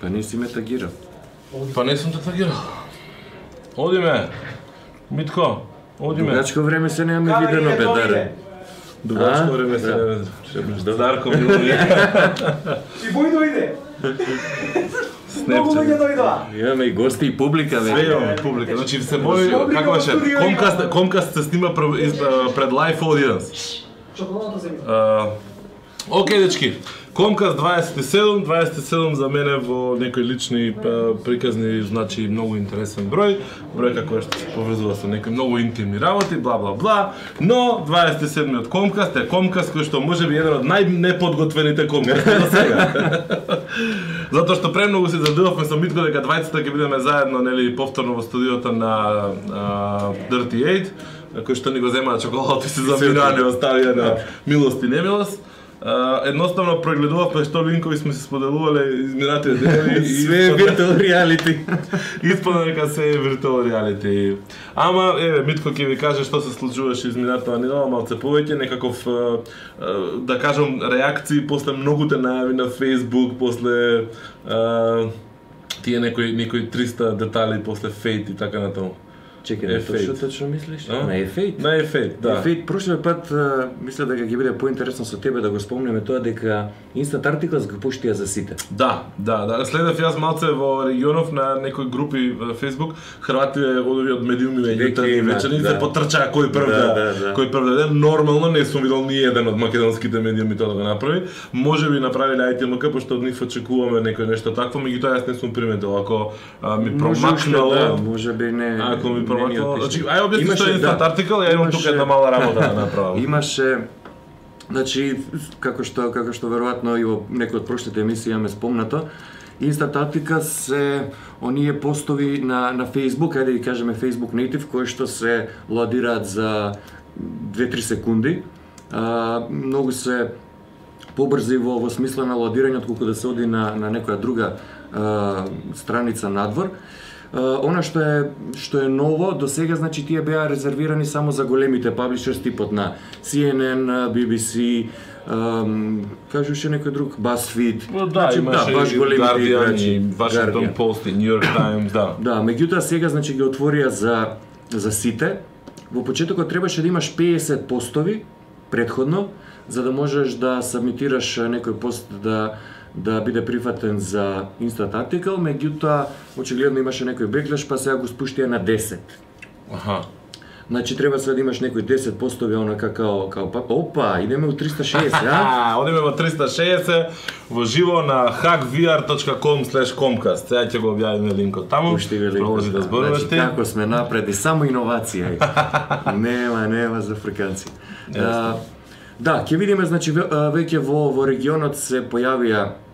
Па не си ме тагирал. Па не сум те тагирал. Одиме. Митко, одиме. Дугачко време се нема видено бедаре. Дугачко време се Да. не види. Дарко Милови. И бој дојде. Многу луѓе дојдоа. Имаме и гости и публика Све веќе. имаме публика. Значи се Публика како беше? Комкаст се снима пред лайв аудиенс. Чоколадата се ми. А, Океј, дечки. Комкаст 27, 27 за мене во некои лични приказни значи многу интересен број, број како што се поврзува со некои многу интимни работи, бла бла бла, но 27-миот Комкаст е Комкаст кој што може би еден од најнеподготвените Комкасти до сега. Затоа што премногу се задувавме со Митко дека двајцата ќе бидеме заедно нели повторно во студиото на а, Dirty 8 кој што ни го земаа чоколадот и се заминаа не оставија на милост и немилост. А, едноставно прегледувавме што линкови сме се споделувале изминатите денови и Све е виртуал реалити. Испадна дека се е виртуал реалити. Ама, еве, Митко ќе ви каже што се случуваше изминатава недела, малце повеќе, некаков, да кажам, реакции после многуте најави на Facebook, после тие некои, некои 300 детали после Fate и така натаму. Чекај, тоа што точно мислиш? А? На ефејт. На Fate, да. Ефејт, прошлиот пат а, мисля дека ќе биде поинтересно со тебе да го спомнеме тоа дека Instant Articles го пуштија за сите. Да, да, да. Следев јас малце во регионов на некои групи во Facebook, Хрвати одови од медиуми веќе Веќе јутарни имаат, вечерни да. се потрчаа кој прв Да, да, да, да. кој прв да. Нормално не сум видел ни еден од македонските медиуми тоа да го направи. Може би направиле ITMK пошто од нив очекуваме некој нешто такво, меѓутоа јас не сум приметил. Ако а, ми промакнало, да, може би не. ако ми промакнало, отишли. значи ај објасни што е да. Article, ја имам тука една мала работа да направам. Имаше Значи, како што како што веројатно и во некои од прошлите емисии имаме спомнато, Instant Articles се оние постови на на Facebook, ајде ги кажеме Facebook Native, кои што се лодираат за 2-3 секунди. А, многу се побрзи во, во смисла на лодирање отколку да се оди на, на некоја друга а, страница надвор. А, она што е што е ново до сега значи тие беа резервирани само за големите паблишерс типот на CNN, BBC, кажеше некој друг BuzzFeed. Па Да, имаше баш и големите Guardian играчи. и Washington. Post и New York Times, да. Да, меѓутоа сега значи ги отворија за за сите. Во почетокот требаше да имаш 50 постови предходно за да можеш да сабмитираш некој пост да да биде прифатен за Instant Article, меѓутоа очигледно имаше некој беклеш, па сега го спуштија на 10. Аха. Значи треба сега да имаш некои 10 постови онака као као па опа, идеме у 360, а? Одиме во 360 во живо на hackvr.com/comcast. Сега ќе го објавиме линкот таму. Ви линкот, Продолжи да зборуваш Значи, ти. како сме напред и само иновација. нема, нема за африканци. А, да, ќе видиме, значи, веќе во, во регионот се појавија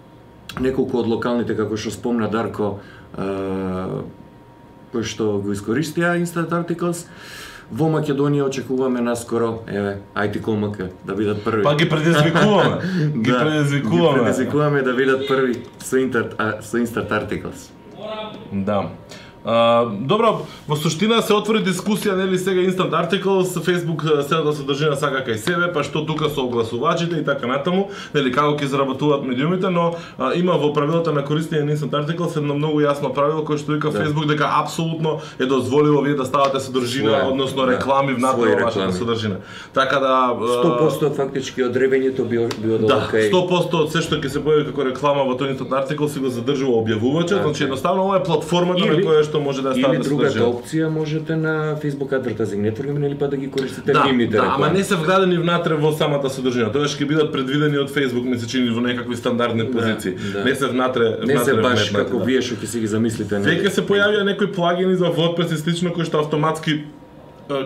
неколку од локалните, како што спомна Дарко, кои што го искористија Instant Articles. Во Македонија очекуваме наскоро, еве, IT Комака да бидат први. Па ги предизвикуваме. ги Да, предизвикуваме. Ги предизвикуваме да бидат први со Instant, со Instant Articles. Да. А, добро, во суштина се отвори дискусија, нели сега Instant Articles, Facebook а, селата содржина сака кај себе, па што тука со огласувачите и така натаму, нели како ќе заработуваат медиумите, но а, има во правилата на користење на Instant Articles едно многу јасно правило кој што вика Да. Facebook дека апсолутно е дозволиво вие да ставате содржина, Своја, односно да, реклами внатре своји во вашата реклами. содржина. Така да а, 100% фактички од ревењето би било Да, окей. 100% од се што ќе се појави како реклама во тој Instant Article си го задржува објавувачот, Така значи едноставно ова е платформата на Или- која што може да Или ставате другата содржина. опција можете на Facebook Advertising Network или па да ги користите Да, нивните да, реклами. ама не се вградени внатре во самата содржина. Тоа ќе бидат предвидени од Facebook, ми се чини во некакви стандардни позиции. да. Не се внатре, не се внатре баш вметнати, како да. вие што ќе си ги замислите. Веќе се појавија некои плагини за WordPress и слично кои што автоматски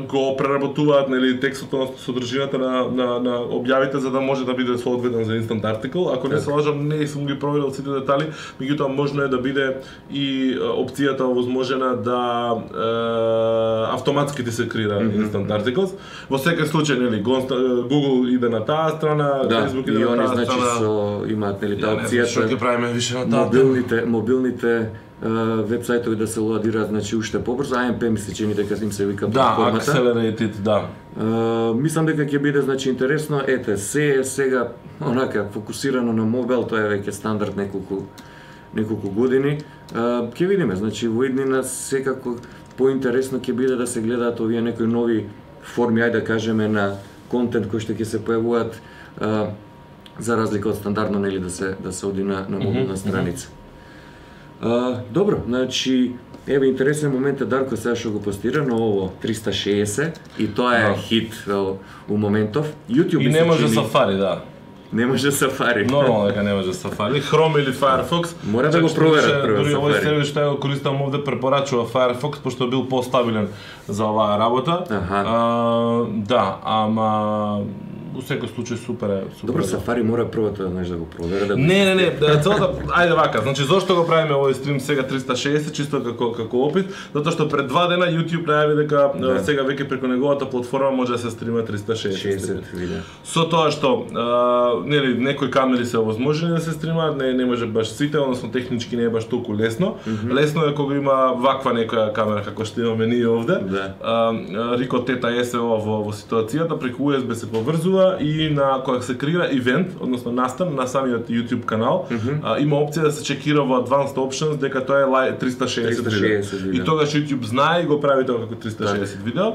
го преработуваат нели текстот на содржината на, на, на објавите за да може да биде соодветен за Instant Article. Ако не се Така. лажам, не сум ги проверил сите детали, меѓутоа можно е да биде и опцијата овозможена да е, автоматски ти се креира Instant Articles. Во секој случај нели Google иде на таа страна, Да, Facebook и иде на они таа значи страна. со имаат нели таа Ја не знам што ќе правиме више на таа. мобилните мобилните вебсајтови да се лоадираат значи уште побрзо, AMP ми се чини дека им се вика Да, платформата. accelerated, да. Uh, мислам дека ќе биде значи интересно. Ете, се е сега онака фокусирано на мобил, тоа е веќе стандард неколку неколку години, ќе видиме, значи во иднина секако поинтересно ќе биде да се гледаат овие некои нови форми, ајде да кажеме на контент кои што ќе се појавуваат за разлика од стандардно нели да се да се оди на на мобилна страница. А, добро, значи Еве интересен момент е Дарко сега што го постира на ово 360 и тоа е Да. хит во, у моментов. YouTube И не може чини- Safari, да. Не може Safari. Нормално дека не може Safari. Chrome или Firefox. Мора да го проверат прво Дури овој сервис што ја го користам овде препорачува Firefox пошто бил постабилен за оваа работа. Аха. А, да, ама у секој случај супер е, супер. Добро, е. Safari мора прво тоа знаеш да го провера да го Не, не, не, да, целата, ајде вака, значи зошто го правиме овој стрим сега 360 чисто како како опит, затоа што пред два дена YouTube најави дека Да. да. сега веќе преку неговата платформа може да се стрима 360. 60 видео. Со тоа што а, нели некои камери се овозможени да се стримаат, не не може баш сите, односно технички не е баш толку лесно. Лесно е кога има ваква некоја камера како што имаме ние овде. Да. А, Рико Тета SEO во, во ситуацијата преку USB се поврзува и на кога се креира ивент, односно настан на самиот YouTube канал, а, има опција да се чекира во Advanced Options дека тоа е лај 360, 360 видео. И тогаш YouTube знае и го прави тоа како 360 видео.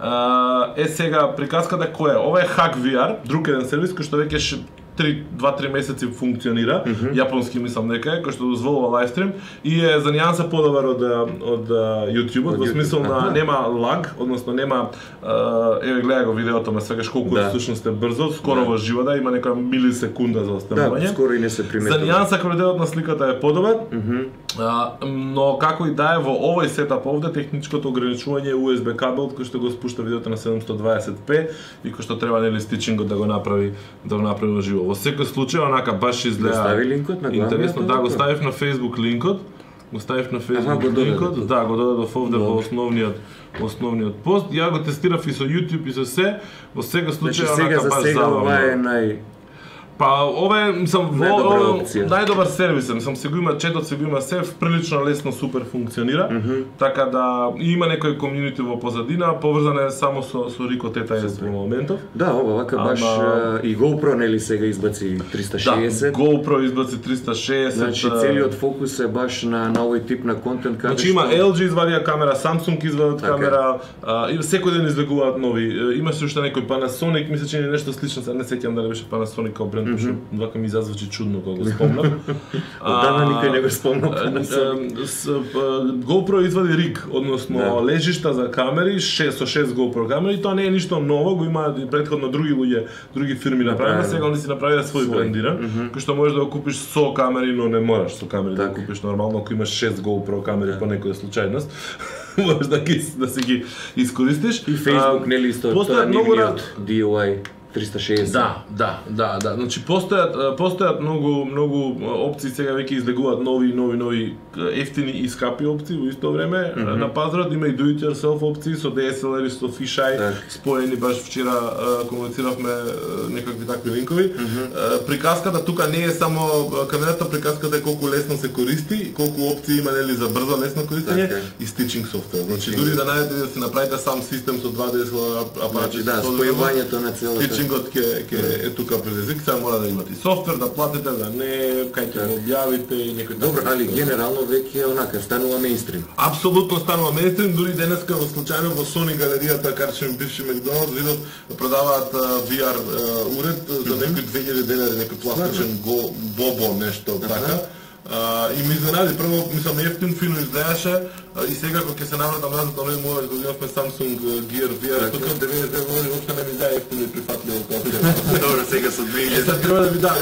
А, е сега приказката која е? Ова е Hack VR, друг еден сервис кој што веќе 3 2-3 месеци функционира, јапонски мислам дека е, кој што дозволува лайвстрим и е за нијанса подобар од од YouTube, Од во смисол на нема лаг, односно нема еве гледа го видеото ме свегаш колку Да. всушност е брзо, скоро Да. во живо да има некоја милисекунда за Да, останување. скоро и не се За приметува. нијанса квалитетот на сликата е подобар, а, но како и да е во овој сетап овде техничкото ограничување е USB кабел кој што го спушта видеото на 720p и кој што треба нели стичингот да го направи да го направи во живо. Во секој случај онака баш изгледа Го стави линкот на главниот Интересно, да го ставив на Facebook линкот. Го ставив на Аха, Facebook го додадов. линкот. Да, го додадов овде во основниот основниот пост. Ја го тестирав и со YouTube и со се. Во секој случај Значи сега онака за баш сега забавно. ова е нај Па ова е, мислам, во најдобар сервис, мислам, се го има четот, се го има се, прилично лесно супер функционира. Така да има некој комјунити во позадина, поврзан е само со со Рико Тета е во моментов. Да, ова вака баш Ама- а, и GoPro нели сега избаци Да, 360. GoPro избаци 360. Значи целиот фокус е баш на на овој тип на контент каде Значи има LG извадија камера, Samsung извадат Така камера, а, и секој ден излегуваат нови. Имаше уште некој Panasonic, мисля че нешто слично, не сеќам дали беше Panasonic као бренд, mm вака ми зазвучи чудно кога го спомнав. Оддавна никој не го спомнал А, Panasonic. е, с, па, GoPro извади риг, односно Да. лежишта за камери, 6 со 6 GoPro камери, тоа не е ништо ново, го имаат и претходно други луѓе, други фирми направиле, Направиле. сега они си направиле свој Свој. брендиран, кој што можеш да го купиш со камери, но не мораш со камери да Така. го купиш нормално, ако имаш 6 GoPro камери по некоја случајност, можеш да ги да си ги искористиш. И Facebook А, нели исто тоа многу нивниот DIY 360. Да, да, да, да. Значи постојат постојат многу многу опции сега веќе излегуваат нови нови нови ефтини и скапи опции во исто време mm -hmm. на пазарот има и do it yourself опции со DSLR и со fisheye Так. споени баш вчера комунициравме некакви такви линкови. Mm -hmm. Приказката тука не е само камерата, приказката е колку лесно се користи, колку опции има нели за брзо лесно користење Така е. и stitching софтвер. Значи дури да најдете да си направите сам систем со 2 DSLR апарати. Значи да, со- спојувањето на целата. Стичингот ќе ќе е тука предизвик, сега мора да имате софтвер, да платите, да не, кај ќе го објавите и некој Добро, али генерално веќе онака станува мејнстрим. Апсолутно станува мејнстрим, дури денеска во случајно во Sony галеријата карче ми бивши Макдоналдс видов продаваат VR уред за некои 2000 денари, некој пластичен го, бобо нешто така. А, и ми изненади, прво мислам ефтин фино изгледаше а, и сега кога ќе се навратам назад, овој мој го имавме Samsung Gear VR, Така. тука 90 години уопште не ми дај ефтино и прифатливо како Добро, сега со Е, sad treba da bi da,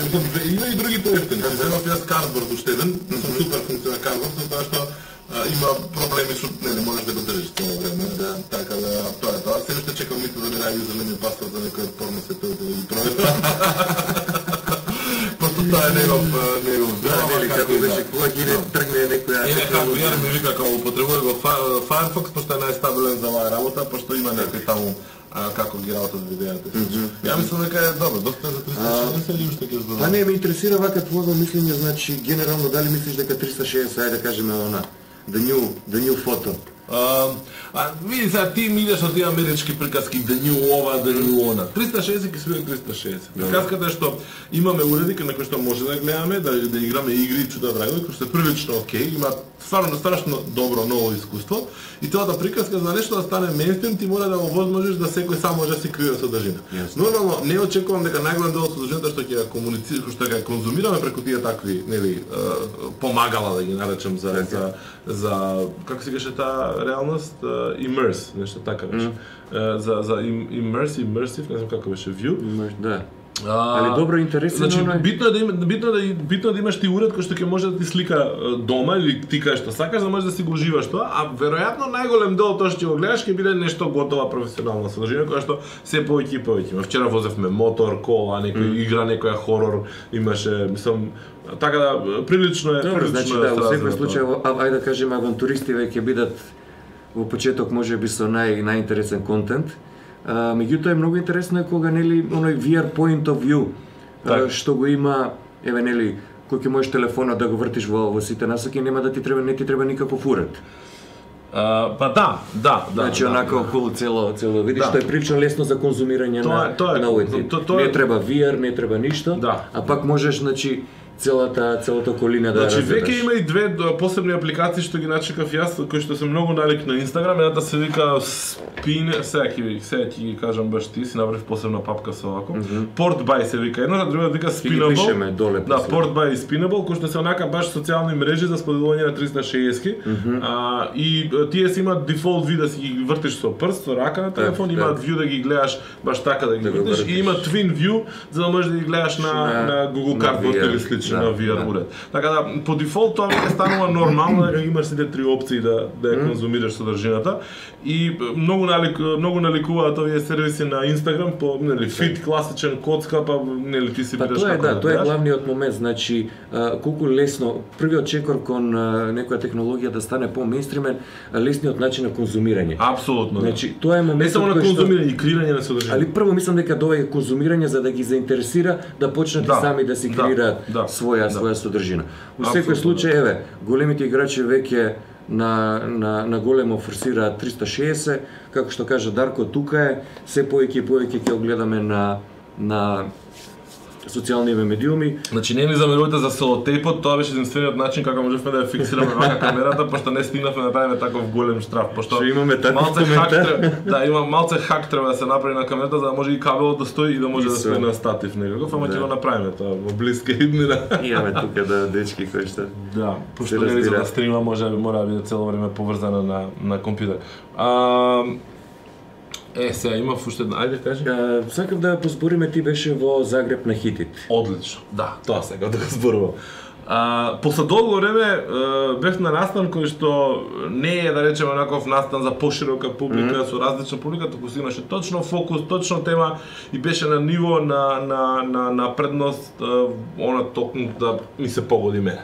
има и други поевтини. Се земав јас кардборд уште еден, сум супер функција кардборд, затоа што има проблеми со не, не можеш да го држиш цело време. Да. Така да тоа е тоа. Се уште чекам нито да ми најде зелени паспорт за некој порно световите да ги проверам. Просто тоа е негов негов Да, нели како беше кога ќе не тргне некоја Е, како ја ми вика како употребува го Fi- Firefox пошто е најстабилен за оваа работа, пошто има некои таму а, како ги работат видеата. Ја мислам дека е добро, доста е за 360 или уште ќе Па зборам. не, ме интересира вака твоето мислење, значи генерално дали мислиш дека 360, ајде да кажеме она, the new, the new photo. А, а види сега ти ми идеш на тие амерички приказки да ни ова, да ни она. 360 ќе свири 360. Приказката е што имаме уреди на кои што може да гледаме, да да играме игри чуда врагови кои што е прилично окей, има стварно страшно добро ново искуство и тоа да приказка за нешто да стане мейнстрим ти мора да го возможиш да секој сам може да си крие содржина. Јасно. Нормално не очекувам дека најголем дел од содржината што ќе ја комуницира, што ќе ја конзумираме преку тие такви, нели, помагала да ги наречам за Така. за за како се каже таа реалност, Е, immerse, нешто така беше. Е, За за im- immersive, не знам како беше view. Може, Да. А, Али добро интересно, Значи, битно е да има, битно е да битно е да имаш ти уред кој што ќе може да ти слика дома или ти кај што сакаш, да можеш да си го уживаш тоа, а веројатно најголем дел тоа што ќе го гледаш ќе биде нешто готова професионална содржина која што се повеќе и повеќе. Вчера возевме мотор, кола, некој игра, некоја хорор, имаше, мислам, така да прилично е, Добро, прилично значи е да, во секој случај, ајде да кажеме, авантуристиве ќе бидат во почеток можеби со нај најинтересен контент. А, меѓутоа е многу интересно е кога нели оној VR point of view а, што го има еве нели кој ќе можеш телефонот да го вртиш во во сите насоки, нема да ти треба не ти треба никаков уред. А, па да, да, да. Значи да, онака да. околу цело цело видиш Да. што е прилично лесно за конзумирање Тоа на тоа е- на овој тип. то- тоа е- Не треба VR, не треба ништо, Да. а пак можеш значи целата целата околина да Значи веќе има и две посебни апликации што ги начекав јас, кои што се многу налик на Инстаграм, едната се вика Spin, сега ќе ви сега ќе ги кажам баш ти, си направив посебна папка со овако. Port by се вика едната, другата вика Spinable. пишеме доле Да. Port by и Spinable, кои што се онака баш социјални мрежи за споделување на 360 а, и а, тие си имаат дефолт ви да си ги вртиш со прст, со рака на телефон, Так, имаат view да ги гледаш баш така да ги Да вртиш и има twin view за да можеш да ги гледаш на, На- на Google Cardboard или слично да, на VR да. уред. Така да по дефолт тоа веќе станува нормално дека имаш сите три опции да да ја конзумираш содржината и многу налик многу наликуваат овие сервиси на Instagram по нели фит класичен коцка па нели ти си Па тоа е како да, тоа е главниот момент, значи колку лесно првиот чекор кон некоја технологија да стане по-мейнстримен, а, лесниот начин на конзумирање. Апсолутно. да. Значи тоа е не моментот само на конзумирање и креирање на содржина. Али прво мислам дека доаѓа конзумирање за да ги заинтересира да почнат Да, и сами да си да, креираат да, своја да. своја содржина. Во секој Апсолутно, случај еве, големите играчи веќе на, на, на големо форсираат 360, како што кажа Дарко, тука е, се повеќе и повеќе ќе огледаме на на социјалниве медиуми. Значи не ни замерувате за селотейпот, тоа беше единствениот начин како можевме да ја фиксираме вака камерата, пошто не стигнавме да направиме таков голем штраф, пошто Што имаме таков малце хак треба, да, има малце хак треба да се направи на камерата за да може и кабелот да стои и да може И да стои на статив некаков, ама Да. ќе го направиме тоа во блиска иднина. Имаме тука да дечки кои што Да, пошто Се нели за да стрима може мора да биде цело време поврзана на на компјутер. А, Е, сега имав уште една, ајде кажи. А, сакав да позбориме ти беше во Загреб на хитит. Одлично. Да, тоа сега да го зборувам. А, после долго време бев на настан кој што не е да речеме онаков настан за поширока публика, mm -hmm. со различна публика, туку си имаше точно фокус, точно тема и беше на ниво на на на на предност она токму да ми се погоди мене.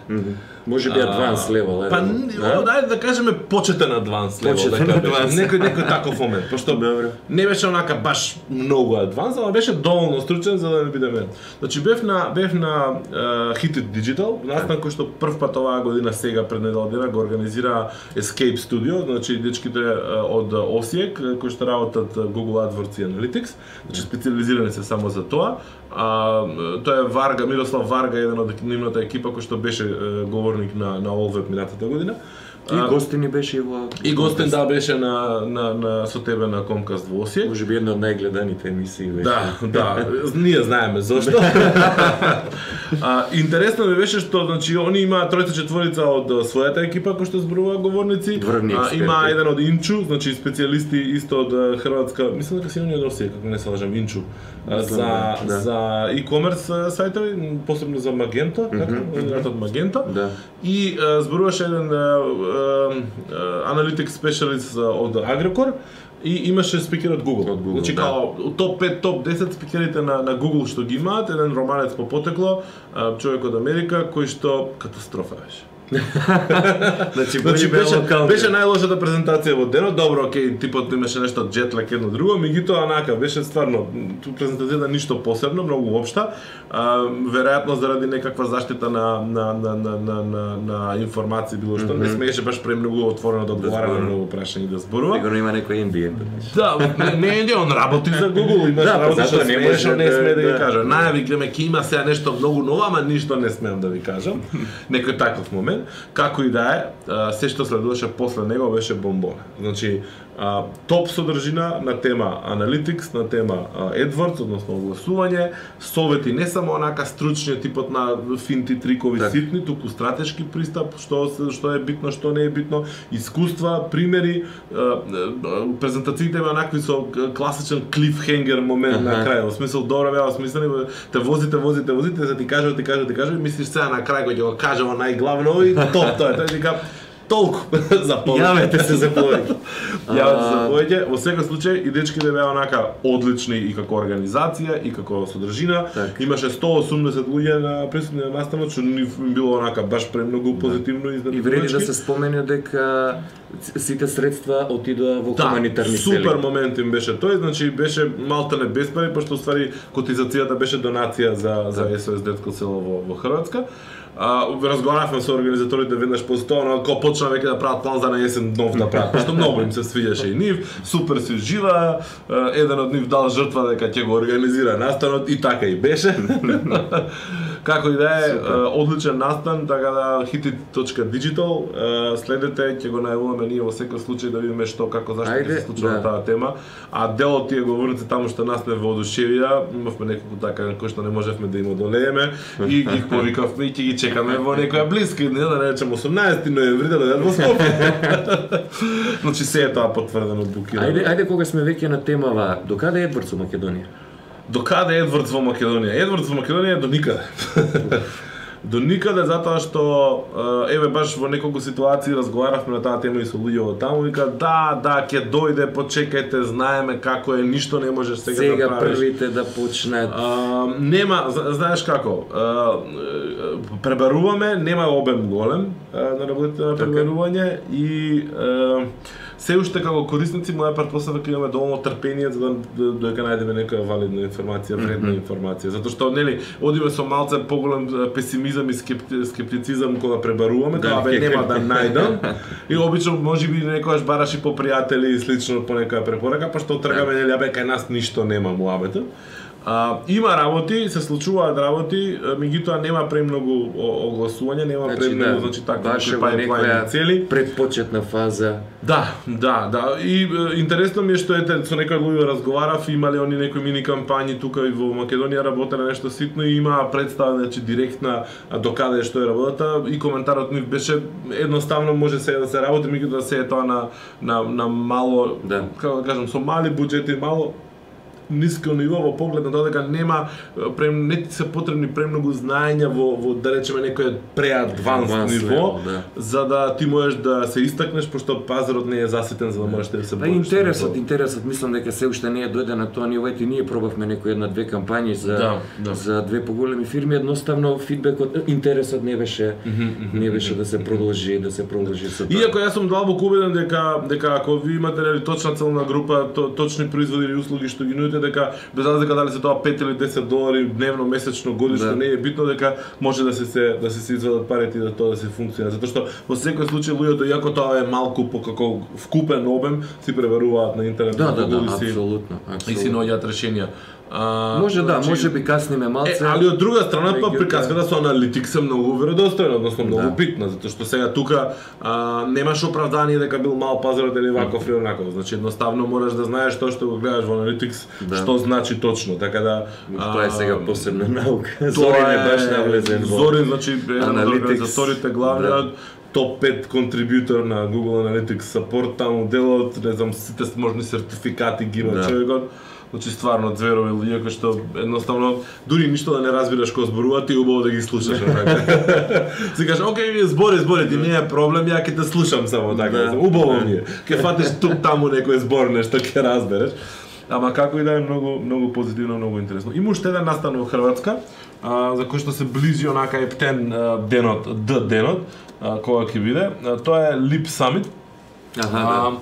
Може би адванс левел. Па, дајде да кажеме почетен адванс левел, Почетен да адванс. Некој некој таков момент, пошто Добро. не беше онака баш многу адванс, ама беше доволно стручен за да не биде мен. Значи бев на бев на uh, Hit It Digital, настан кој што прв пат оваа година сега пред недела дена го организира Escape Studio, значи дечките uh, од Осиек кои што работат Google AdWords и Analytics, значи специализирани се само за тоа. А, тоа е Варга, Мирослав Варга, еден од нивната екипа кој што беше е, говорник на на Олвеб минатата година. И А, гостини беше и во И гостен да беше на, на, на со тебе на Комкаст во Осијек. Може би една од најгледаните емисии беше. Да, да, ние знаеме зошто. а, интересно ми беше што значи они имаат тројца четворица од својата екипа кои што зборува говорници. Врвни а, има еден од Инчу, значи специјалисти исто од Хрватска, мислам дека се они од Русија, како не се лажам, Инчу. А, за да. за e-commerce сајтови, посебно за Magento, така, од Magento. Да. И а, зборуваше еден аналитик специалист а, од Agricor и имаше спикер од Google. Од Google, значи да. као топ 5, топ 10 спикерите на, на Google што ги имаат, еден романец по потекло, човек од Америка кој што катастрофа беше. Значи, Значи беше, беше, беше најлошата презентација во денот. Добро, окей, типот имаше нешто джетлек едно друго, меѓутоа онака беше стварно ту презентацијата ништо посебно, многу општа. А, веројатно заради некаква заштита на на на на на на, на информации било што, не смееше баш премногу отворено да одговара на многу прашања да зборува. Сигурно има некој амбиент. Да, не, не, не, он работи за Google, имаш Да, да, па работи затоа што не не може може, не да- сме да, ги да. кажа. Најави глеме ќе има сега нешто многу ново, ама ништо не смеам да ви кажам. Некој таков момент. Како и да е, се што следуваше после него беше бомбона. Значи, топ содржина на тема Analytics, на тема AdWords, односно огласување, совети не само онака стручни типот на финти, трикови, Так. ситни, туку стратешки пристап, што што е битно, што не е битно, искуства, примери, презентациите има онакви со класичен клифхенгер момент на крај, во смисол добро беа осмислени, бе, те возите, возите, возите, за ти кажа, ти кажа, ти кажа, мислиш сега на крај кој ќе го кажево најглавно и топ тоа е, тој ти ка толку за повеќе. Јавете се за повеќе. Јавете се за повеќе. Во секој случај и дечките беа онака одлични и како организација и како содржина. Так. Имаше 180 луѓе на присутни на настанот, што ни било онака баш премногу позитивно И вреди да се спомене дека сите средства отидоа во Да, хуманитарни цели. супер момент им беше тој, значи беше малта не без пари, пошто ствари котизацијата беше донација за за СОС детско село во во Хрватска. Разговаравме со организаторите веднаш после тоа, но кога почна веќе да прават план за на есен нов да прават, што многу им се свиѓаше и нив, супер се жива. а, еден од нив дал жртва дека ќе го организира настанот и така и беше. Како и да е, одличен настан, така да hiti.digital, а, следете, ќе го најавуваме ние во секој случај да видиме што како зашто ќе се случува да. таа тема. А дел од тие говорници таму што нас не воодушевија, имавме неколку така кои што не можевме да им одолееме и ги повикавме и ќе ги чекаме во некоја блиска, не да речем 18 ноември да дојдат во Скопје. значи се е тоа потврдено букирано. Ајде, ајде кога сме веќе на темава, докаде е со Македонија? До каде Едвардс во Македонија? Едвардс во Македонија е до никаде. до никаде затоа што еве баш во неколку ситуации разговаравме на таа тема и со луѓе од таму и вика да, да, ќе дојде, почекајте, знаеме како е, ништо не можеш сега, Сега да правиш. првите да почнат. А, нема, зна- знаеш како, а, пребаруваме, нема обем голем а, на работите на Така. пребарување и а, се уште како корисници моја претпоставка имаме доволно трпение за да да- додека најдеме некоја валидна информација, вредна информација, затоа што нели одиме со малце поголем песимизам и скепти, скептицизам кога пребаруваме, Да, тоа бе нема да најдам. И обично можеби некогаш бараш и по пријатели и слично по некоја препорака, па што тргаме нели абе кај нас ништо нема муабета. А, има работи, се случуваат работи, меѓутоа нема премногу огласување, нема премногу, значи така баш pipeline некоја цели. предпочетна фаза. Да, да, да. И интересно ми е што ете со некои луѓе разговарав, имале они некои мини кампањи тука и во Македонија работе на нешто ситно и имаа представа значи директна а, до каде е што е работата и коментарот нив беше едноставно може сега да се работи, меѓутоа се е тоа на на на мало, Да. како да кажам, со мали буџети, мало ниско ниво во поглед на тоа дека нема прем не ти се потребни премногу знаења во во да речеме некој преадванс ниво да. за да ти можеш да се истакнеш пошто пазарот не е заситен за да можеш да се Па бориш. интересот, со интересот, мислам дека се уште не е дојде на тоа ниво, ети ние пробавме некои една две кампањи за Да, да. за две поголеми фирми, едноставно фидбекот, интересот не беше не беше да се продолжи, да се продолжи со тоа. Иако јас сум длабоко убеден дека дека ако ви имате нели точна целна група, то, точни производи или услуги што ги нудите дека без разлика дали се тоа 5 или 10 долари дневно, месечно, годишно, Да. не е битно дека може да се се да се, се извадат парите и да тоа да се функционира, затоа што во секој случај луѓето иако тоа е малку по како вкупен обем си преверуваат на интернет Да, да, да, и си- апсолутно, и си наоѓаат решенија. А, Може да, значи, може би касниме малце. Е, али од друга страна па приказката со аналитикс е многу веродостојна, односно многу Да. битна, затоа што сега тука а, немаш оправдание дека бил мал пазарот или ваков или онаков. Значи едноставно мораш да знаеш тоа што го гледаш во аналитикс, Да. што значи точно. Така да Тоа е сега посебна наука. тоа Зорин е баш навлезен во Зорин, значи еден од Analytics, организаторите главниот топ 5 контрибутор на Google Analytics Support, таму делот, не знам, сите можни сертификати ги има Да. човекот. Значи стварно зверови луѓе кои што едноставно дури ништо да не разбираш кога зборуваат и убаво да ги слушаш така. Си кажеш, окей, збори, збори, ти не е проблем, ја ќе те слушам само така. Да. Убаво ми е. Ќе фатиш тук таму некој збор нешто ќе разбереш. ама како и да е многу многу позитивно, многу интересно. Има уште еден настан во Хрватска, а, за кој што се ближи онака ептен денот, Д денот, а, кога ќе биде. А, тоа е Lip Summit. Аха, А,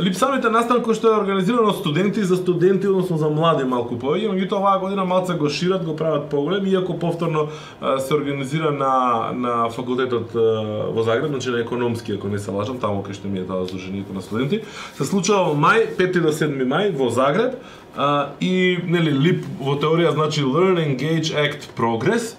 Лип настан кој што е организиран од студенти за студенти, односно за млади малку повеќе, меѓутоа оваа година малце го шират, го прават поголем, иако повторно се организира на на факултетот во Загреб, значи на економски, ако не се лажам, таму кај што ми е таа здружението на студенти. Се случува во мај, 5 до 7 мај во Загреб. А, и нели лип во теорија значи Learn, Engage, Act, Progress.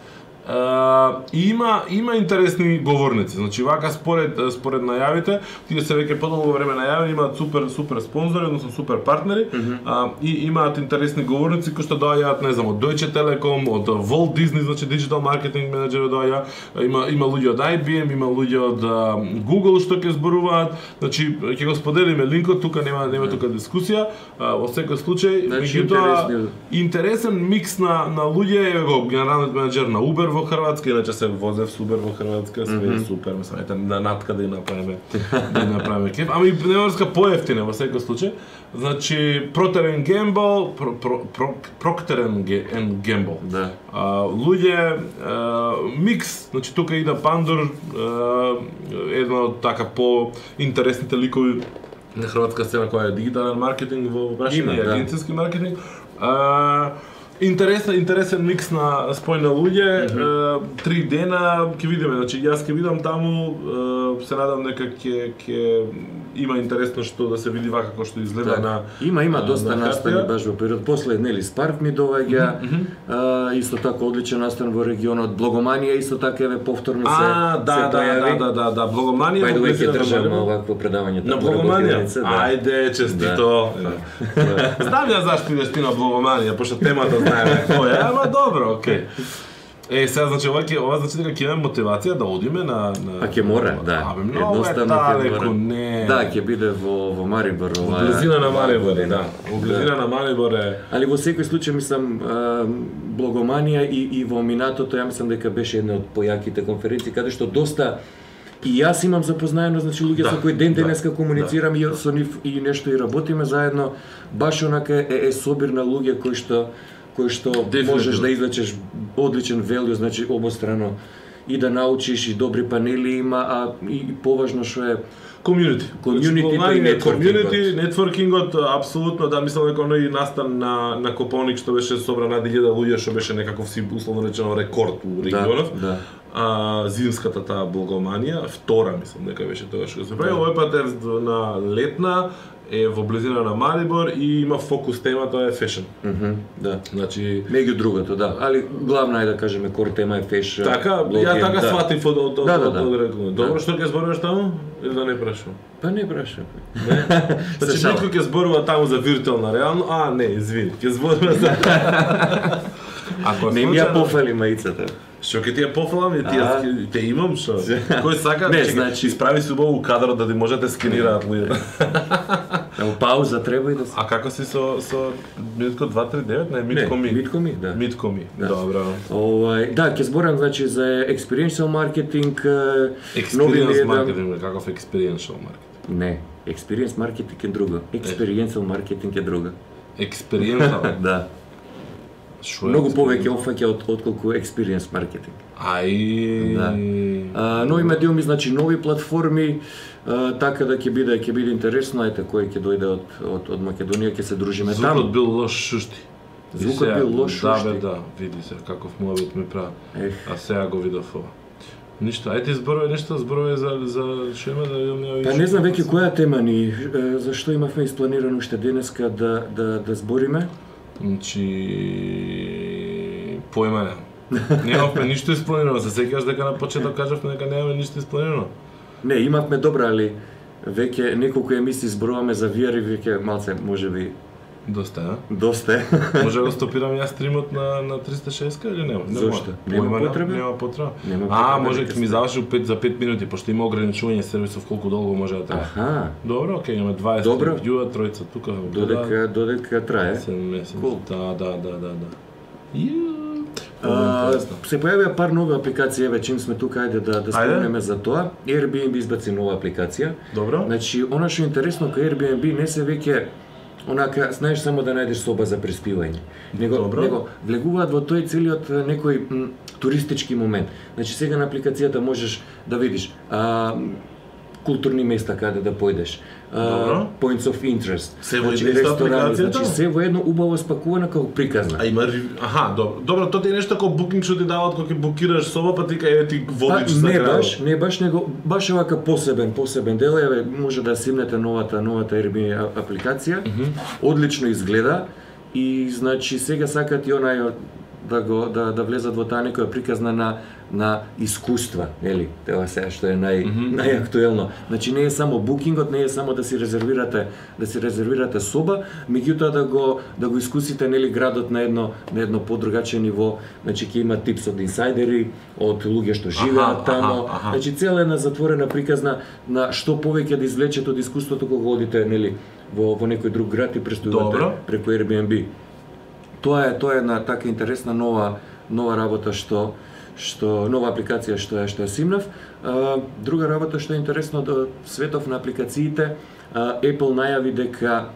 Uh, и има има интересни говорници. Значи вака според според најавите, тие се веќе подолго време најавени, имаат супер супер спонзори, односно супер партнери, mm -hmm. а, и имаат интересни говорници кои што доаѓаат, не знам, од Deutsche Telekom, од Walt Disney, значи Digital Marketing Manager доаѓа, има има луѓе од IBM, има луѓе од а, Google што ќе зборуваат. Значи ќе го споделиме линкот, тука нема нема тука дискусија. А, во секој случај, Значи, меѓутоа интересен микс на на луѓе, еве го генералниот менеджер на Uber во Хрватска, иначе се возев с Uber во Хрватска, све е супер, мислам, ете на натка да ја направиме, да ја направиме кеф. Ами неморска поевтина во секој случај. Значи and Ga- and Gamble. Да. А, луѓе, а, микс, значи тука и да Пандор, а, една од така по интересните ликови на хрватска сцена која е дигитален маркетинг во прашање да. агенцијски маркетинг. А, Интересен, интересен микс на спој на луѓе, е, три дена, ќе видиме, значи јас ќе видам таму, е, се надам дека ќе ќе има интересно што да се види вака како што изгледа Така. на Има, има доста на настани баш во период. После, нели, Спарк ми доаѓа, а, исто така одличен настан во регионот. Благоманија исто така еве повторно се А, да, се да, појави. да, да, да, да, Благоманија. Way, ќе држам овакво предавање На таму Благоманија? да. Ајде, честито. Да. Знам ја зашто идеш ти на Благоманија, пошто темата знаеме е, ама добро, окей. Е, сега значи ова ќе ова значи дека ќе имаме мотивација да одиме на на Па ќе мора, да. Абе многу е Едноставно ќе далеко, не. Да, ќе биде во во Марибор ова. Во близина на Марибор, да. Во близина на Марибор е Али во секој случај мислам а, Благоманија и, и во минатото ја мислам дека беше една од појаките конференции каде што доста и јас имам запознаено значи луѓе Да, со кои ден да, денеска комуницирам и со нив и нешто и работиме заедно баш онака е, е собир на луѓе кои што кои што Дефинитивно. можеш да извлечеш одличен велју, значи обострано и да научиш и добри панели има, а и, поважно што е Комјунити. Комјунитито и нетворкингот. Комјунити, нетворкингот, апсолутно, да, мислам дека оној настан на, на Кополник што беше собран над 1000 луѓе, што беше некаков си, условно речено, рекорд у регионов. да. А, зимската таа Благоманија, втора, мислам дека беше тоа што се прави. Овој пат е на летна, е во близина на Марибор и има фокус тема, тоа е фешн. Мгм, да. Значи, Меѓу другото, да. Али главна е да кажеме кор тема е феш. така, ја така да. сватив од од од Да, да, од- да. од. Добро Да. што ќе зборуваш таму или да не прашувам? Па не прашам. Не. Значи некој ќе зборува таму за виртуелна реално, а не, извини, ќе зборува за Ако Не ми ја пофали маицата. Што ќе ти ја пофалам и ти ја те имам што? Кој сака, Не, значи- исправи се убаво кадрот да ти може да те скенираат луѓето. Емо пауза треба и да се. А како си со со Митко 239, не Митко ми? Митко ми, да. Митко ми. Да. Добро. Овај, да, ќе зборам значи за experiential нови Experience маркетинг, каков experiential маркетинг? Не, experience маркетинг е друго. Experiential маркетинг е друго. Experiential. Да. Шо Многу повеќе опфаќа од отколку experience маркетинг. Ај. Да. А, нови медиуми, значи нови платформи, така да ќе биде ќе биде интересно, ете кој ќе дојде од од од Македонија ќе се дружиме Звукот таму. бил лош шушти. Звукот бил лош Да, шушти. бе, да, види се каков муабет ми прави. А сега го видов ова. Ништо, ајде зборувај нешто, зборувај за за што има да видам ја Па не знам веќе која тема ни, е, зашто имавме испланирано уште денеска да да да збориме. Значи појма немам. Немавме ништо испланирано, се сеќаш дека на почеток кажавме дека немаме ништо испланирано. Не, имавме добра, али веќе неколку емисии зборуваме за VR и веќе малце можеби Доста, а? доста е. Може да стопирам јас стримот на на 360 или нема? Зошто? Нема, Нема потреба? Нема потреба. Нема А, може ќе ми заврши у пет- за 5 минути, пошто има ограничување сервисов колку долго може да трае. Аха, Добро, окей, имаме 20 Добро. вјуа, тројца тука. додека додека трае. 7 месеци. Cool. Да, да, да, да, да. Ју. А, интересно. се појавија пар нови апликации, еве чим сме тука, ајде да да спомнеме за тоа. Airbnb избаци нова апликација. Добро. Значи, она што е интересно кај Airbnb не се веќе онака, знаеш само да најдеш соба за преспивање. Него, Добро. него влегуваат во тој целиот некој туристички момент. Значи сега на апликацијата можеш да видиш а, културни места каде да појдеш. А, points of interest. Се во значи, ресторани? Значи се во едно убаво спакувано како приказна. А има аха, добро. Добро, тоа е нешто како букинг што ти даваат кога ќе букираш соба, па ти кај ти Па, водич за не баш, не баш, него баш е вака посебен, посебен дел, еве може да симнете новата новата Airbnb апликација. Одлично изгледа и значи сега сакат и онај да го да да влезат во таа некоја приказна на на искуства, нели? Тоа сега што е нај најактуелно. Значи не е само букингот, не е само да си резервирате да си резервирате соба, меѓутоа да го да го искусите нели градот на едно на едно подругаче ниво, значи ќе има типс од инсайдери, од луѓе што живеат тамо. аха, аха. Значи цела една затворена приказна на што повеќе да извлечете од искуството кога одите нели во во некој друг град и престојувате преку Airbnb. Тоа е тоа е една така интересна нова нова работа што што нова апликација што е што е симнав. А, друга работа што е интересно до светов на апликациите, Apple најави дека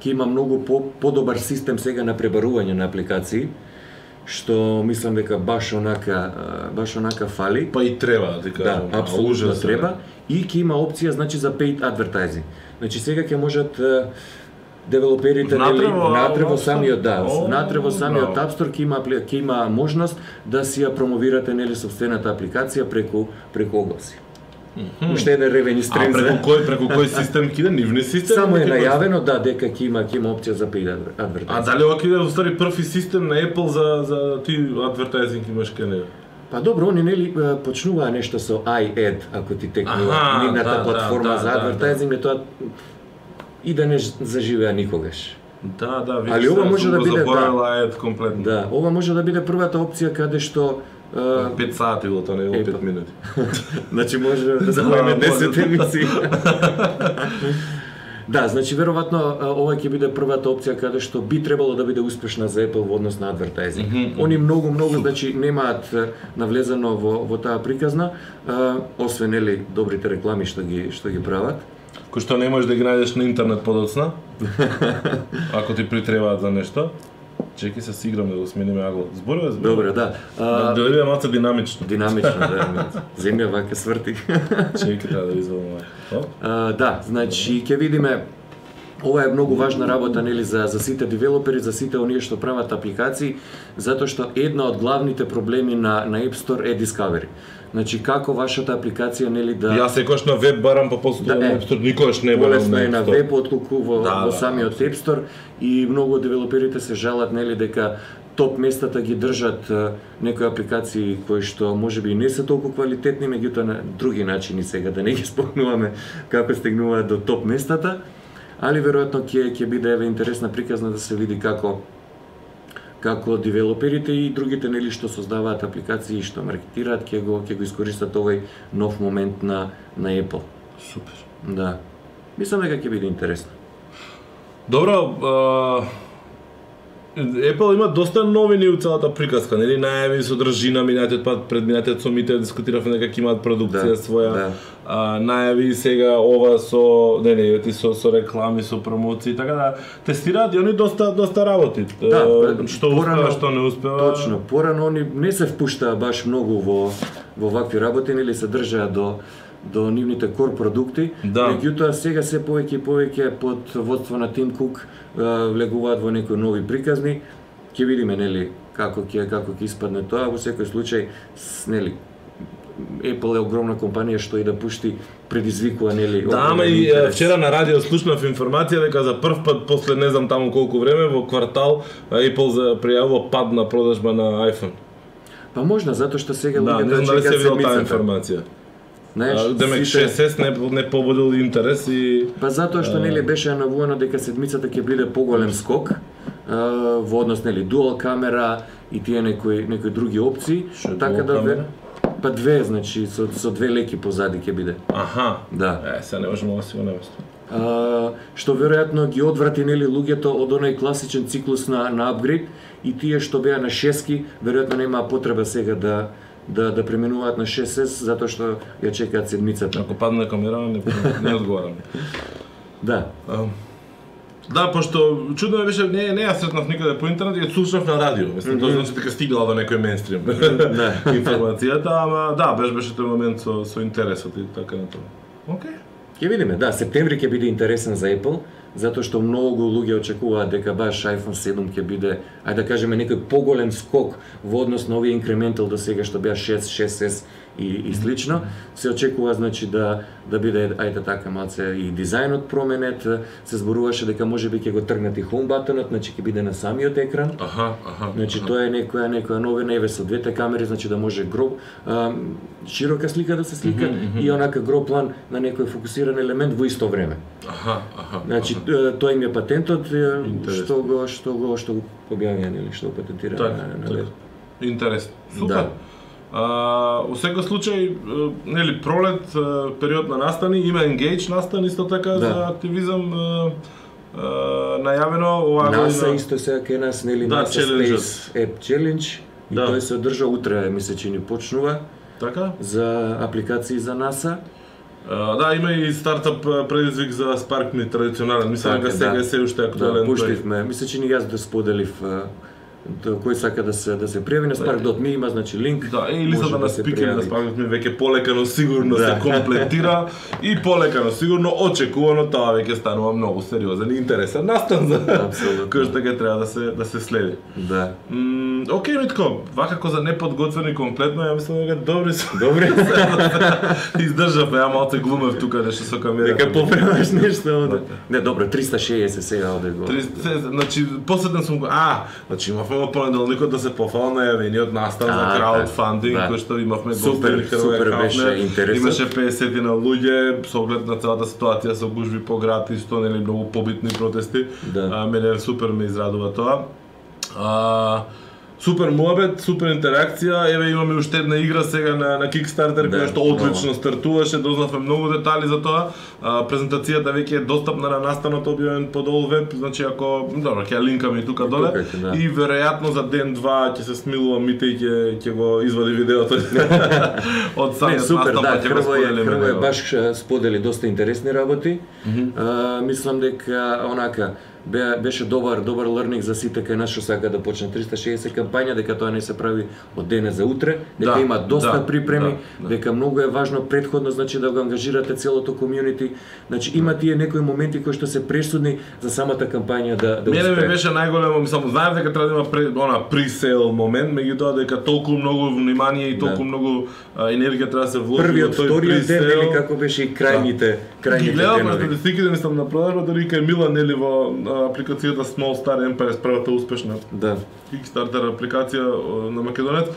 ќе има многу по, подобар систем сега на пребарување на апликации, што мислам дека баш онака баш онака фали. Па и треба, да ти Да, кажам. а, апсолутно треба. И ќе има опција значи за paid advertising. Значи сега ќе можат девелоперите Внатре нели во внатре во самиот да, О, внатре во самиот. App Store ќе има ќе има можност да си ја промовирате нели собствената апликација преку преку огласи. Уште еден ревени А стрем преку кој преку кој систем ќе иде? Нивни систем? Само е најавено да дека ќе има ќе има опција за paid adver- А advertising. дали ова ќе иде устари први систем на Apple за за ти адвертайзинг имаш кај него? Па добро, они нели почнуваа нешто со iAd, ако ти текнува нивната да, да, платформа да, за да, адвертайзинг, тоа и да не заживеа никогаш. Да, да, видиш. Али ова може да биде, аед комплетно. Да, ова може да биде првата опција каде што е, 5 сати било тоа, не било Епа. 5 минути. Значи може да Да, може 10 да. емисии. да, значи веројатно ова ќе биде првата опција каде што би требало да биде успешна за Apple во однос на адвертайзинг. Они многу многу значи немаат е, навлезено во во таа приказна, освен нели добрите реклами што ги што ги прават. Кој што не можеш да ги најдеш на интернет подоцна, ако ти притребаат за нешто. Чеки се си играме да го смениме аглот. Зборува, зборува. Добре, да. Да, А, да биде малце динамично. динамично, да. Земја вака сврти. Чеки треба да извадам ово. А, да, значи ќе видиме Ова е многу важна работа нели за за сите девелопери, за сите оние што прават апликации, затоа што една од главните проблеми на на App Store е Discovery. Значи како вашата апликација нели да Јас секогаш на веб барам, па после Да, на App Store никогаш не барам на е на App Store. веб отколку во, Да, во да, самиот. App Store и многу девелоперите се жалат нели дека топ местата ги држат некои апликации кои што можеби не се толку квалитетни, меѓутоа на други начини сега да не ги спомнуваме како стигнуваат до топ местата, али веројатно ќе ќе биде еве интересна приказна да се види како како девелоперите и другите нели што создаваат апликации и што маркетираат ќе го ќе го искористат овој нов момент на на Apple. Супер. Да. Мислам дека ќе биде интересно. Добро, а, Apple има доста новини у целата приказка, нели најави содржина минатиот пат пред минатиот со Мите дискутиравме дека ќе имаат продукција Да, своја. да. А, најави сега ова со не не, ти со со реклами, со промоции, така да тестираат и они доста доста работи. Да, па, што порано- успева, што не успева. Точно, порано они не се впуштаа баш многу во во вакви работи, нели се држаа до до нивните кор продукти, Да. меѓутоа сега се повеќе и повеќе под водство на Тим Кук влегуваат во некои нови приказни. Ќе видиме нели како ќе како ќе испадне тоа, во секој случај нели Apple е огромна компанија што и да пушти предизвикува нели Да, ама и интерес. вчера на радио слушнав информација дека за прв пат после не знам таму колку време во квартал Apple за пријавува пад на продажба на iPhone. Па можна затоа што сега Да, не луѓето знам дали се чекаат видел таа седмицата. информација. Знаеш, Демек сите- 6S не не побудил интерес и Па затоа што нели беше навувано дека седмицата ќе биде поголем скок во однос нели дуал камера и тие некои некои други опции, Што е така да камера? па две, значи со со две леки позади ќе биде. аха. Да. Е, сега не можеме да си го наместиме. А, што веројатно ги одврати нели луѓето од оној класичен циклус на на апгрейд и тие што беа на 6 веројатно немаа потреба сега да да да преминуваат на 6S затоа што ја чекаат седмицата. Ако падне камера, не, не одговарам. Да. А, Да, пошто чудно ми беше, не, не ја сретнав никаде по интернет, ја слушнав на радио. Мислам, тоа значи дека стигнала до некој мейнстрим Да. информацијата, ама да, беше беше тој момент со со интересот и така на тоа. Океј. Ќе видиме, да, септември ќе биде интересен за Apple, затоа што многу луѓе очекуваат дека баш iPhone 7 ќе биде, ајде да кажеме некој поголем скок во однос на овие инкрементал до сега што беа 6, 6S и, и слично. Се очекува значи да да биде ајде така малце и дизајнот променет, се зборуваше дека можеби ќе го тргнат и home buttonот, значи ќе биде на самиот екран. Аха, аха. Значи аха. тоа е некоја некоја новина еве со двете камери, значи да може гроб а, широка слика да се слика и онака гроб план на некој фокусиран елемент во исто време. Аха, аха. Значи аха. тоа им е патентот Интересно. што го што го што го објавија нели што го патентира Така, на, на лет. Интересно. Супер. Да. А, во секој случај, нели пролет, период на настани, има Engage настани исто така Да. за активизам е, најавено оваа НАСА година. исто сега кај нас нели Да, NASA челенџот. Space App Challenge и Да. тој се одржа утре ми се чини почнува Така? за апликации за НАСА. А, да, има и стартап а, предизвик за Spark Me традиционален. Мислам Така, дека сега да. се уште Да, актуелен. тој. пуштивме. Мисля, че ни јас да споделив а, тоа кој сака да се да се пријави на Spark.me има значи линк. Да, е, и листата може на се спикери на пријави. Spark Me веќе полека но сигурно Да. се комплетира и полека но сигурно очекувано тоа веќе станува многу сериозен и интересен настан за Апсолутно. кој што ќе треба да се да се следи. Да. М, окей, Митко, вакако за неподготвени комплетно, ја мислам дека добри се. Добре. Издржавме, ја малце глумев тука нешто со камерата. Дека поправаш нешто оде. Да. Не, добро, 360 сега оде го. 30, значи, посетен сум го, а, значи имавме во понеделникот да се пофала најавениот настан за А, краудфандинг, да. кој што имавме Супер, супер беше интересот. Имаше 50 на луѓе, со оглед на целата ситуација со гужви по град и што нели многу побитни протести. Да. А, мене супер ме израдува тоа. А, Супер муабет, супер интеракција. Еве имаме уште една игра сега на на Kickstarter Да, која што одлично стартуваше, дознавме многу детали за тоа. А, презентацијата веќе е достапна на настанот објавен по долу веб, значи ако добро ќе ја линкаме и тука И доле тука ќе, да. и веројатно за ден два ќе се смилува Мите и ќе ќе го извади видеото од самиот супер, настан, да, ќе го споделиме Хрвој него. баш сподели доста интересни работи. А, мислам дека онака бе, беше добар добар learning за сите кај нас што сака да почне 360 кампања, дека тоа не се прави од денес за утре, дека Да, има доста да, припреми, да, да. дека многу е важно предходно значи да го ангажирате целото комјунити. Значи има тие некои моменти кои што се пресудни за самата кампања да да Мене ми беше најголемо, мислам, знаев дека треба да има пре, она пресейл момент, меѓутоа дека толку многу внимание и толку Да. многу а, енергија треба да се вложи Првиот, во тој вториот ден, или како беше и крајните, Ги крајните гледам на статистиките, мислам на продажба, дори кај Мила нели во апликацијата Small Star Empires првата успешна Да. Kickstarter апликација на Македонец,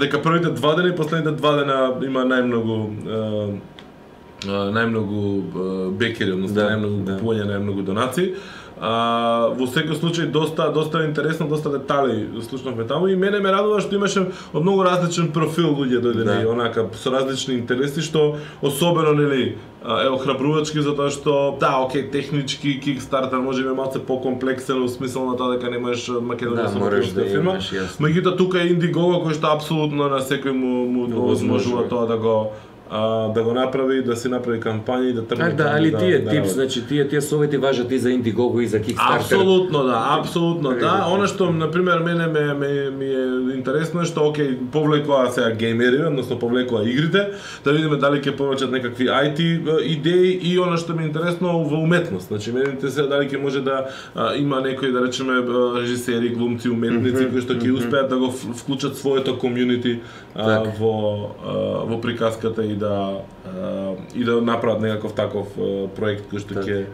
дека првите два дена и последните два дена има најмногу најмногу бекери, односно Да, најмногу да. купување, најмногу донации. А, во секој случај доста доста интересно, доста детали слушнавме таму и мене ме радува што имаше од многу различен профил луѓе дојдени Да. онака со различни интереси што особено нели е охрабрувачки затоа што да, окей, технички Kickstarter може би малце покомплексен во смисол на тоа дека немаш Македонија Да, со да фирма. Меѓутоа тука е Indiegogo кој што апсолутно на секој му му Овозможува. овозможува тоа да го а, да го направи, да си направи кампања и да тргне. А, да, али да, тие да типс, работи. значи тие тие совети важат и за Indiegogo и за Kickstarter. Апсолутно да, апсолутно да. Да. Она што на пример мене ме, ме ми е интересно е што окей, повлекоа сега геймери, односно повлекоа игрите, да видиме дали ќе повеќат некакви IT идеи и она што ми е интересно во уметност. Значи мене се дали ќе може да а, има некои да речеме режисери, глумци, уметници кои што ќе успеат да го вклучат своето комјунити во а, во приказката и да и да направат некаков таков проект кој што ќе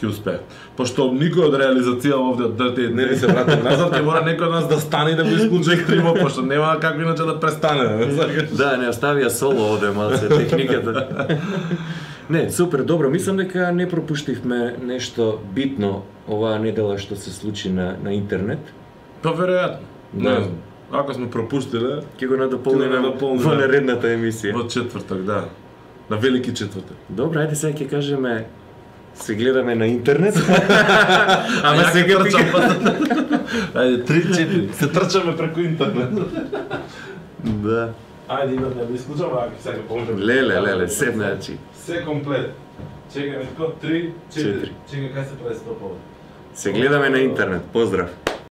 ќе успее. Пошто никој од реализација овде од Dirty не се врати назад, ќе мора некој од нас да стане да го исклуче екстрима, пошто нема како иначе да престане. Да, не оставија соло оде малце техниката. Не, супер, добро. Мислам дека не пропуштивме нешто битно оваа недела што се случи на, на интернет. Па веројатно. Не Да. знам. Ако сме пропуштиле, Ќе го надополниме во наредната емисија. во четврток, да. На велики четврток. Добро, ајде сега ќе кажеме се гледаме на интернет. Ама се ќе трчам. Ајде, 3-4. Се трчаме преку интернет. да. Ајде, имаме да исклучам, ако сега поможам. Леле, леле, седна значи. Се комплет. Чекај, ме тако, 3, 4. Четири. Чекај, кај се прави стопове? Се гледаме на интернет. Поздрав.